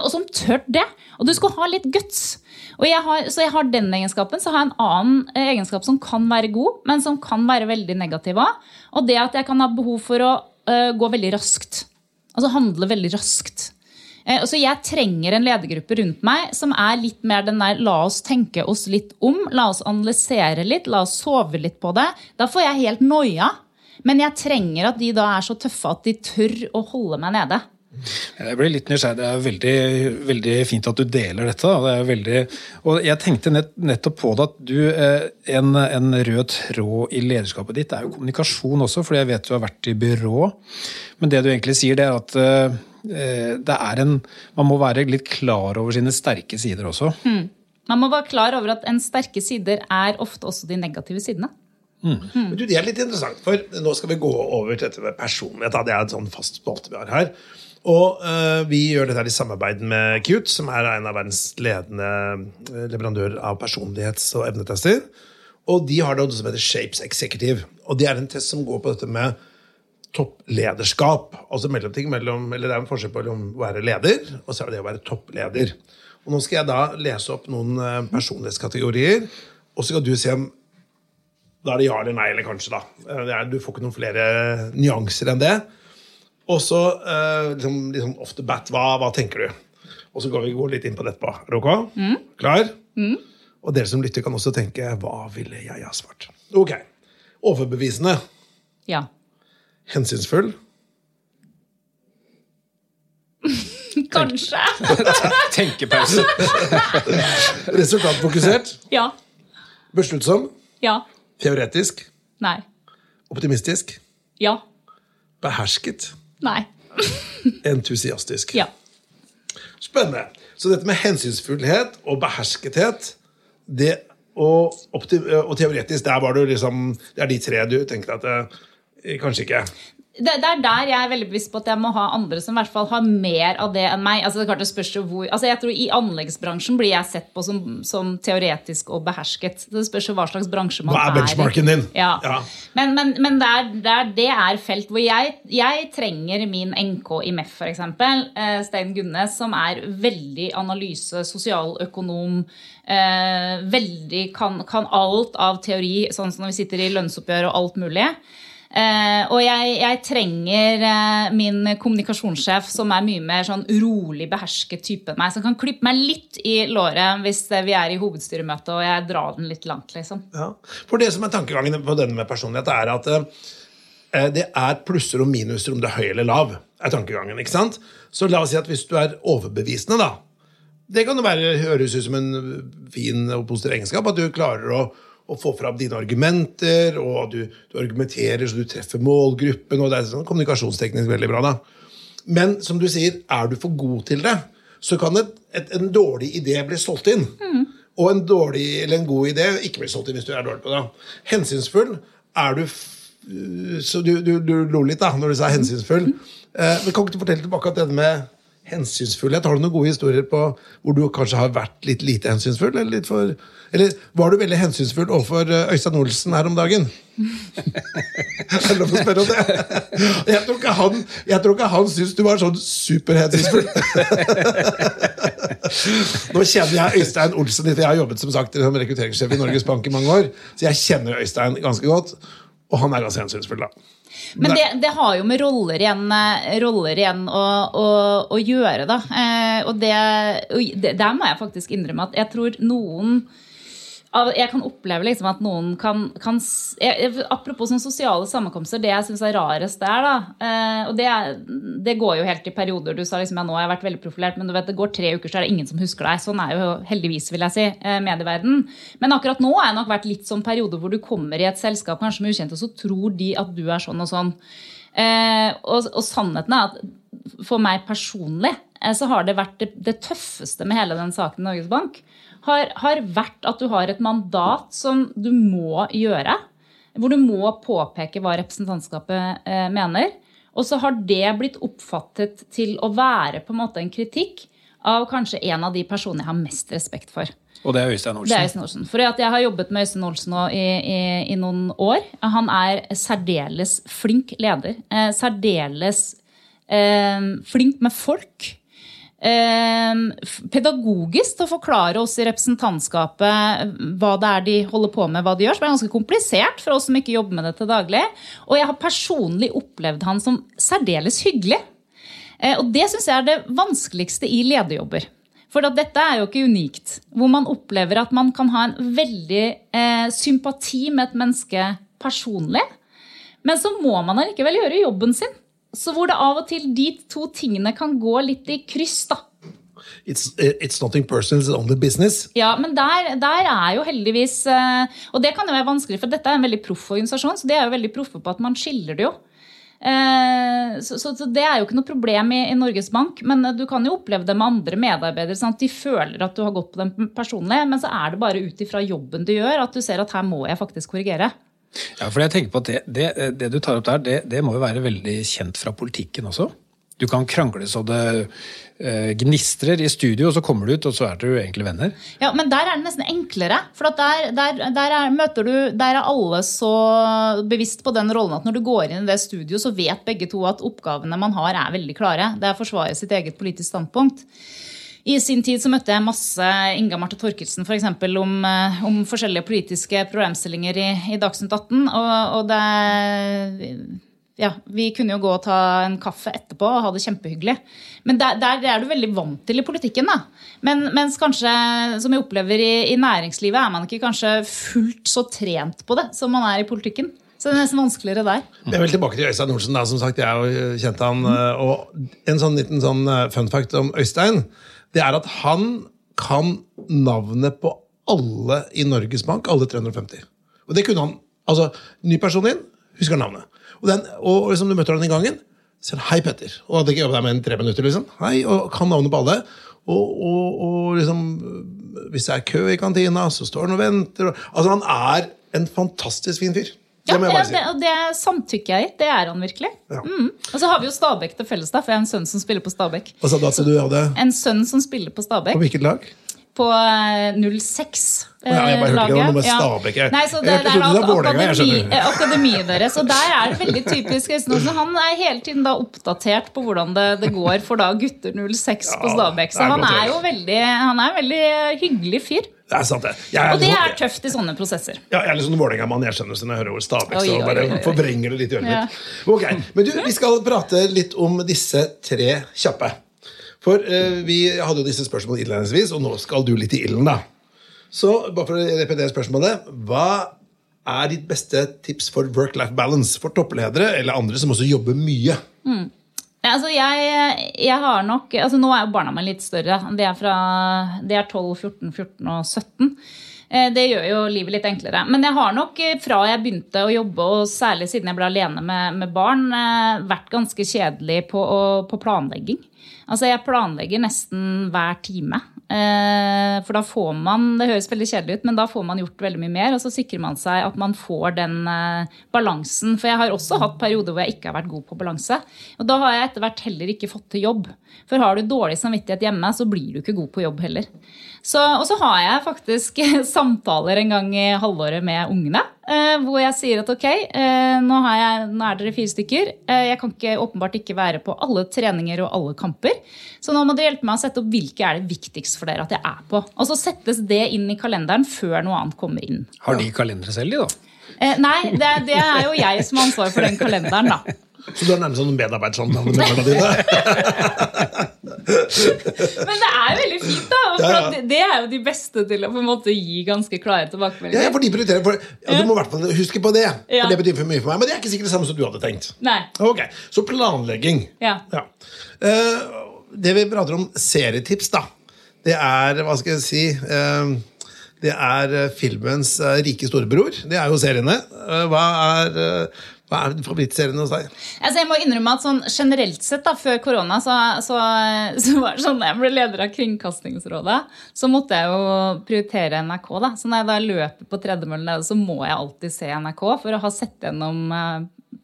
Og som tør det. Og du skal ha litt guts. Og jeg har, så jeg har den egenskapen. Så har jeg en annen eh, egenskap som kan være god, men som kan være veldig negativ òg. Og det at jeg kan ha behov for å uh, gå veldig raskt. Altså handle veldig raskt. Uh, Så jeg trenger en ledergruppe rundt meg som er litt mer den der la oss tenke oss litt om, la oss analysere litt, la oss sove litt på det. Da får jeg helt noia. Men jeg trenger at de da er så tøffe at de tør å holde meg nede. Jeg blir litt nysgjerrig. Det er veldig, veldig fint at du deler dette. Det veldig, og jeg tenkte nett, nettopp på det at du, eh, en, en rød tråd i lederskapet ditt er jo kommunikasjon også, for jeg vet du har vært i byrå. Men det du egentlig sier, det er at eh, det er en Man må være litt klar over sine sterke sider også. Man må være klar over at en sterke sider er ofte også de negative sidene. Men du, Det er litt interessant, for nå skal vi gå over til dette med personlighet. da. Det er et sånn fast spalte vi har her. Og uh, Vi gjør dette i samarbeid med Cute, som er en av verdens ledende eh, leverandører av personlighets- og evnetester. Og De har noe som heter Shapes Executive. Og Det er en test som går på dette med topplederskap. Altså mellomting mellom, eller Det er en forskjell på å være leder og så er det å være toppleder. Og Nå skal jeg da lese opp noen eh, personlighetskategorier, og så skal du se om da er det ja eller nei, eller kanskje, da. Eh, Det er, du får ikke noen flere nyanser enn det. Og så eh, liksom, liksom off the bat, hva, hva tenker du? Og så går vi går litt inn på det etterpå. Er du ok? Klar? Og dere som lytter, kan også tenke hva ville jeg ha svart? Ok. Overbevisende. Ja. Hensynsfull. Kanskje. Tenkepause. Resultatfokusert. Ja. Besluttsom. Ja. Teoretisk. Nei. Optimistisk. Ja. Behersket. Nei. Entusiastisk. Ja. Spennende. Så dette med hensynsfullhet og beherskethet det, og, og teoretisk, der var du liksom, det er de tre du tenker at eh, kanskje ikke. Det, det er der jeg er veldig bevisst på at jeg må ha andre som i hvert fall har mer av det enn meg. Altså, det er klart det spørs hvor, altså, jeg tror I anleggsbransjen blir jeg sett på som, som teoretisk og behersket. Det spørs hva slags bransje man Hva er benchmarken din? Ja. Ja. Men, men, men det, er, det, er, det er felt hvor jeg, jeg trenger min NK i MEF, f.eks. Eh, Stein Gunnes, som er veldig analyse, sosialøkonom. Eh, veldig kan, kan alt av teori, sånn som når vi sitter i lønnsoppgjør og alt mulig. Eh, og jeg, jeg trenger eh, min kommunikasjonssjef som er mye mer sånn rolig, behersket type enn meg. Som kan klippe meg litt i låret hvis eh, vi er i hovedstyremøte og jeg drar den litt langt. liksom. Ja. For det som er tankegangen på denne med personlighet, er at eh, det er plusser og minuser om du er høy eller lav. er tankegangen, ikke sant? Så la oss si at hvis du er overbevisende, da Det kan jo være, høres ut som en fin og positiv egenskap at du klarer å, å få fram dine argumenter, og du, du argumenterer så du treffer målgruppen. og Det er sånn kommunikasjonsteknisk veldig bra. da. Men som du sier, er du for god til det, så kan et, et, en dårlig idé bli solgt inn. Og en dårlig eller en god idé ikke bli solgt inn hvis du er dårlig på det. Hensynsfull er du f- Så du, du, du lo litt da når du sa hensynsfull. Eh, men kan ikke du fortelle tilbake at denne med hensynsfullhet Har du noen gode historier på hvor du kanskje har vært litt lite hensynsfull? Eller, litt for, eller var du veldig hensynsfull overfor eh, Øystein Olsen her om dagen? Er det lov å spørre om det? Jeg tror ikke han, jeg tror ikke han syns du var sånn superhensynsfull. Nå kjenner jeg Øystein Olsen litt. Jeg har jobbet som sagt som rekrutteringssjef i Norges Bank i mange år, så jeg kjenner Øystein ganske godt. Og han er ganske hensynsfull, da. Men det, det har jo med roller igjen, eh, roller igjen å, å, å gjøre, da. Eh, og det, det, der må jeg faktisk innrømme at jeg tror noen jeg kan oppleve liksom at noen kan, kan jeg, Apropos sånne sosiale sammenkomster, det jeg syns er rarest der, da eh, Og det, det går jo helt i perioder. Du sa liksom ja, nå har jeg vært veldig profilert, men du vet, det går tre uker, så er det ingen som husker deg. Sånn er jo heldigvis, vil jeg si, eh, medieverden. Men akkurat nå har jeg nok vært litt sånn periode hvor du kommer i et selskap kanskje med ukjente, og så tror de at du er sånn og sånn. Eh, og, og sannheten er at for meg personlig så har det vært det, det tøffeste med hele den saken i Norges Bank, har, har vært at du har et mandat som du må gjøre. Hvor du må påpeke hva representantskapet eh, mener. Og så har det blitt oppfattet til å være på en måte en kritikk av kanskje en av de personene jeg har mest respekt for. Og det er Øystein Olsen. Det er Øystein Olsen. For jeg har jobbet med Øystein Olsen nå i, i, i noen år. Han er særdeles flink leder. Eh, særdeles eh, flink med folk. Eh, pedagogisk til å forklare oss i representantskapet hva det er de holder på med, hva de gjør. Som er ganske komplisert for oss som ikke jobber med det til daglig. Og jeg har personlig opplevd han som særdeles hyggelig. Eh, Og det syns jeg er det vanskeligste i lederjobber. For at dette er jo ikke unikt. Hvor man opplever at man kan ha en veldig eh, sympati med et menneske personlig. Men så må man allikevel gjøre jobben sin. Så hvor det av og til de to tingene kan gå litt i kryss. da. It's, it's nothing personal, it's only business. Ja, men der, der er jo heldigvis eh, Og det kan jo være vanskelig, for dette er en veldig proff organisasjon, så de er jo veldig proffe på at man skiller det jo. Eh, Så, så, så det er jo ikke noe problem i, i Norges Bank, men du kan jo oppleve det med andre medarbeidere. sånn at De føler at du har gått på dem personlig, men så er det bare ut ifra jobben du gjør, at du ser at her må jeg faktisk korrigere. Ja, for jeg tenker på at det, det, det du tar opp der, det, det må jo være veldig kjent fra politikken også. Du kan krangle så det eh, gnistrer i studio, og så kommer du ut, og så er dere jo egentlig venner. Ja, Men der er det nesten enklere. For der, der, der, er, møter du, der er alle så bevisst på den rollen at når du går inn i det studio, så vet begge to at oppgavene man har, er veldig klare. Det er å forsvare sitt eget politisk standpunkt. I sin tid så møtte jeg masse Inga Marte Torkelsen for om, eh, om forskjellige politiske problemstillinger i, i Dagsnytt 18. Og, og det ja, Vi kunne jo gå og ta en kaffe etterpå og ha det kjempehyggelig. Men der, der er du veldig vant til i politikken. da. Men, mens kanskje, som jeg opplever i, i næringslivet, er man ikke kanskje fullt så trent på det som man er i politikken. Så det er nesten vanskeligere der. Jeg vil tilbake til Øystein Olsen. da, som sagt, Jeg kjente han, eh, og En sånn liten sånn eh, fun fact om Øystein det er at han kan navnet på alle i Norges Bank. Alle 350. Og det kunne han. Altså, Ny person inn, husker navnet. Og, den, og liksom du møter han i gangen, sier han 'Hei, Petter'. Og hadde ikke jobbet der med en tre minutter. liksom. Hei, og kan navnet på alle. Og, og, og liksom Hvis det er kø i kantina, så står han og venter. Altså, han er en fantastisk fin fyr. Ja, Det si. det, det samtykker jeg i. Det er han virkelig. Ja. Mm. Og så har vi jo Stabæk til felles, da, for jeg har en sønn som spiller på Stabæk. Hva sa du at du hadde? En sønn som spiller på Stabæk. På hvilket lag? På eh, 06. Å ja, Ja. Nei, så det, det er akademi, eh, akademiet deres. Og der er det veldig typisk Øystein Han er hele tiden da oppdatert på hvordan det, det går for da gutter 06 på Stabæk. Så er han er jo veldig, han er en veldig hyggelig fyr. Det er sant, det. Jeg Og det er tøft i sånne prosesser. Ja, jeg er litt sånn Vålerenga-mann. Jeg skjønner når jeg hører ordet Stabæk. Så bare forvrenger det litt i øret mitt. Ok, Men du, vi skal prate litt om disse tre kjappe. For eh, vi hadde jo disse spørsmålene innledningsvis, og nå skal du litt i ilden, da. Så bare for å repetere spørsmålet. Hva er ditt beste tips for work-life balance for toppledere eller andre som også jobber mye? Ja, Altså, jeg, jeg har nok altså Nå er jo barna mine litt større. De er, fra, de er 12, 14, 14 og 17. Eh, Det gjør jo livet litt enklere. Men jeg har nok eh, fra jeg begynte å jobbe, og særlig siden jeg ble alene med, med barn, eh, vært ganske kjedelig på, på planlegging. Altså jeg planlegger nesten hver time. Eh, For da får man Det høres veldig kjedelig ut, men da får man gjort veldig mye mer. Og så sikrer man seg at man får den eh, balansen. For jeg har også hatt perioder hvor jeg ikke har vært god på balanse. Og da har jeg etter hvert heller ikke fått til jobb. For har du dårlig samvittighet hjemme, så blir du ikke god på jobb heller. Så, og så har jeg faktisk samtaler en gang i halvåret med ungene. Eh, Hvor jeg sier at ok, eh, nå, har jeg, nå er dere fire stykker. eh, Jeg kan ikke, åpenbart ikke være på alle treninger og alle kamper. Så nå må dere hjelpe meg å sette opp hvilke er det viktigst for dere at jeg er på. Og så settes det inn i kalenderen før noe annet kommer inn. Har de kalendere selv, de, da? Eh, nei, det, det er jo jeg som har ansvaret for den kalenderen, da. Så du er nærmest sånn medarbeidersamtale med barna dine? Men det er veldig fint, da. For Ja, ja. det- er jo de beste til å på en måte gi ganske klare Ja, for de prioriterer for, ja, Du må i hvert fall huske på det, for det betyr for mye for meg. Men det er ikke sikkert det samme som du hadde tenkt. Nei. Ok, Så planlegging. Ja. Uh, det vi prater om serietips, da, det er Hva skal jeg si eh, Det er eh, filmens eh, rike storebror. Det er jo seriene. Eh, hva, er, hva er favorittserien hos deg? Altså jeg må innrømme at sånn generelt sett da, Før korona så, så, så var det sånn jeg ble leder av Kringkastingsrådet, så måtte jeg jo prioritere NRK. da. Så når jeg da løper på tredemøllen, så må jeg alltid se NRK for å ha sett gjennom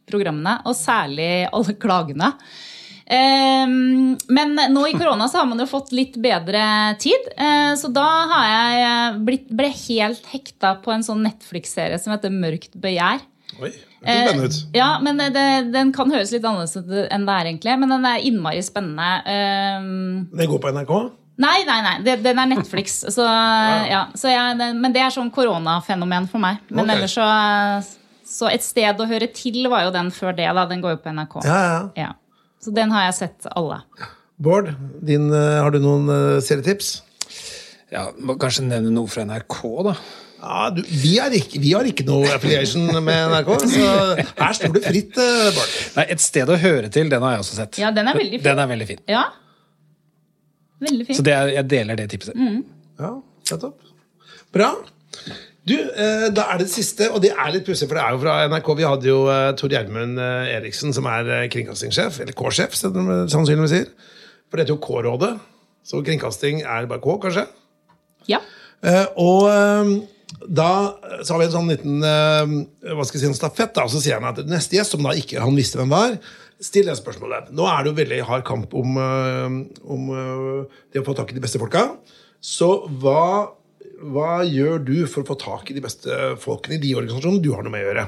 programmene. Og særlig alle klagene. Ehm, men nå i korona så har man jo fått litt bedre tid. eh, så da har jeg eh, blitt, ble helt hekta på en sånn Netflix-serie som heter Mørkt begjær. Oi, det spennende ut. Eh, Ja, men det, den kan høres litt annerledes enn det er egentlig. Men den er innmari spennende. Ehm, Det går på NRK? nei, nei, nei. det- Den er Netflix. Så, ja, så jeg, men det er sånn koronafenomen for meg. Men okay. ellers så Så Et sted å høre til var jo den før det. da, Den går jo på NRK. Ja, ja. Ja. Så den har jeg sett alle. Bård, din, eh, har du noen eh, serietips? Ja, må Kanskje nevne noe fra NRK, da. Ja, du, vi, er ikke, vi har ikke noe affiliation med NRK, så her står det fritt, eh, Bård. Nei, Et sted å høre til, den har jeg også sett. Ja, den er veldig fin. Den er veldig fin. Ja. Veldig fin. Så det er, jeg deler det tipset. Ja, nettopp. Bra. Du, eh, Da er det siste, og det er litt pussig, for det er jo fra NRK. Vi hadde jo eh, Tor Gjermund eh, Eriksen, som er kringkastingssjef, eller K-sjef, som de sannsynligvis sier. For det heter jo K-rådet, så kringkasting er bare K, kanskje. Ja. Eh, og da så har vi en sånn liten eh, hva skal jeg si, en stafett, da, og så sier han at neste gjest, som da ikke han visste hvem var, still det spørsmålet. Nå er det jo veldig hard kamp om, om det å få tak i de beste folka. Så hva, hva gjør du for å få tak i de beste folkene i de organisasjonene du har noe med å gjøre?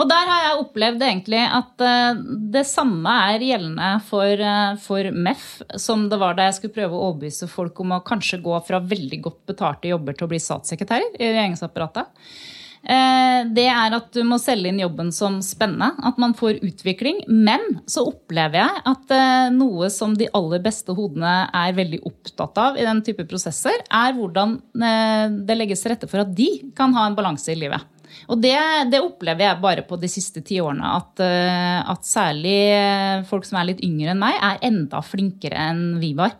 Og der har jeg opplevd egentlig at eh, det samme er gjeldende for, eh, for MEF som det var da jeg skulle prøve å overbevise folk om å kanskje gå fra veldig godt betalte jobber til å bli statssekretærer i regjeringsapparatet. Eh, Det er at du må selge inn jobben som spennende, at man får utvikling. Men så opplever jeg at eh, noe som de aller beste hodene er veldig opptatt av i den type prosesser, er hvordan eh, det legges til rette for at de kan ha en balanse i livet. Og det, det opplever jeg bare på de siste ti årene. At, at særlig folk som er litt yngre enn meg, er enda flinkere enn vi var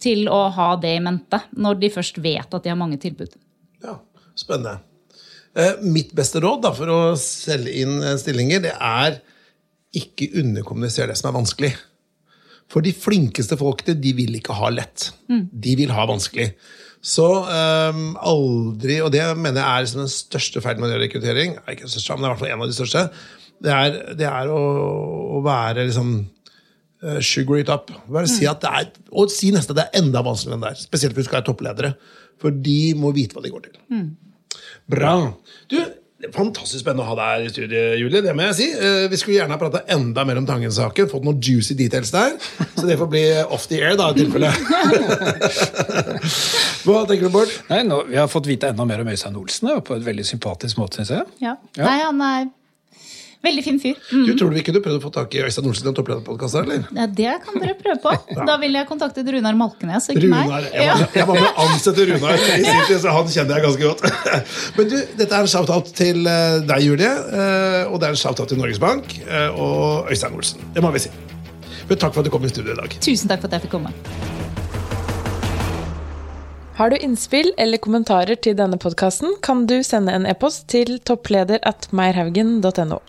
til å ha det i mente når de først vet at de har mange tilbud. Ja, Spennende. Eh, mitt beste råd da, for å selge inn eh, stillinger, det er ikke underkommunisere det som er vanskelig. For de flinkeste folkene, de vil ikke ha lett. De vil ha vanskelig. Så um, aldri, og det mener jeg er liksom den største feilen med rekruttering, er ikke den største, men det er i hvert fall en av de største, det er, det er å, å være liksom uh, sugar it up. Bare si at det er, og si nesten at det er enda vanskeligere enn det er. Spesielt hvis du skal være toppledere. For de må vite hva de går til. Bra. Du, det er Fantastisk spennende å ha deg her i studiet, Julie. Det må jeg si. Eh, Vi skulle gjerne ha prata enda mer om Tangen-saken. Fått noen juicy details der. Så det får bli off the air, da, i tilfelle. Hva tenker du, Bård? Nei, nå, Vi har fått vite enda mer om Øystein Olsen på et veldig sympatisk måte, syns jeg. Ja. Ja. Nei, han er veldig fin fyr. Mm. Du Tror du ikke du prøvde å få tak i Øystein Olsen i en topplederpodkast? eller? Ja, det kan dere prøve på. Da vil jeg kontakte Runar Malkenes, ikke Runar, meg. jeg, var, jeg var med å ansette Runar i sin tid, så han kjenner jeg ganske godt. Men du, dette er en shout-out til eh, deg, Julie, eh, og det er en shout-out til Norges Bank eh, og Øystein Olsen. Det må vi si. Men takk for at du kom i studio i dag. Tusen takk for at jeg fikk komme. Har du innspill eller kommentarer til denne podkasten, kan du sende en e-post til toppleder at meierhaugen.no.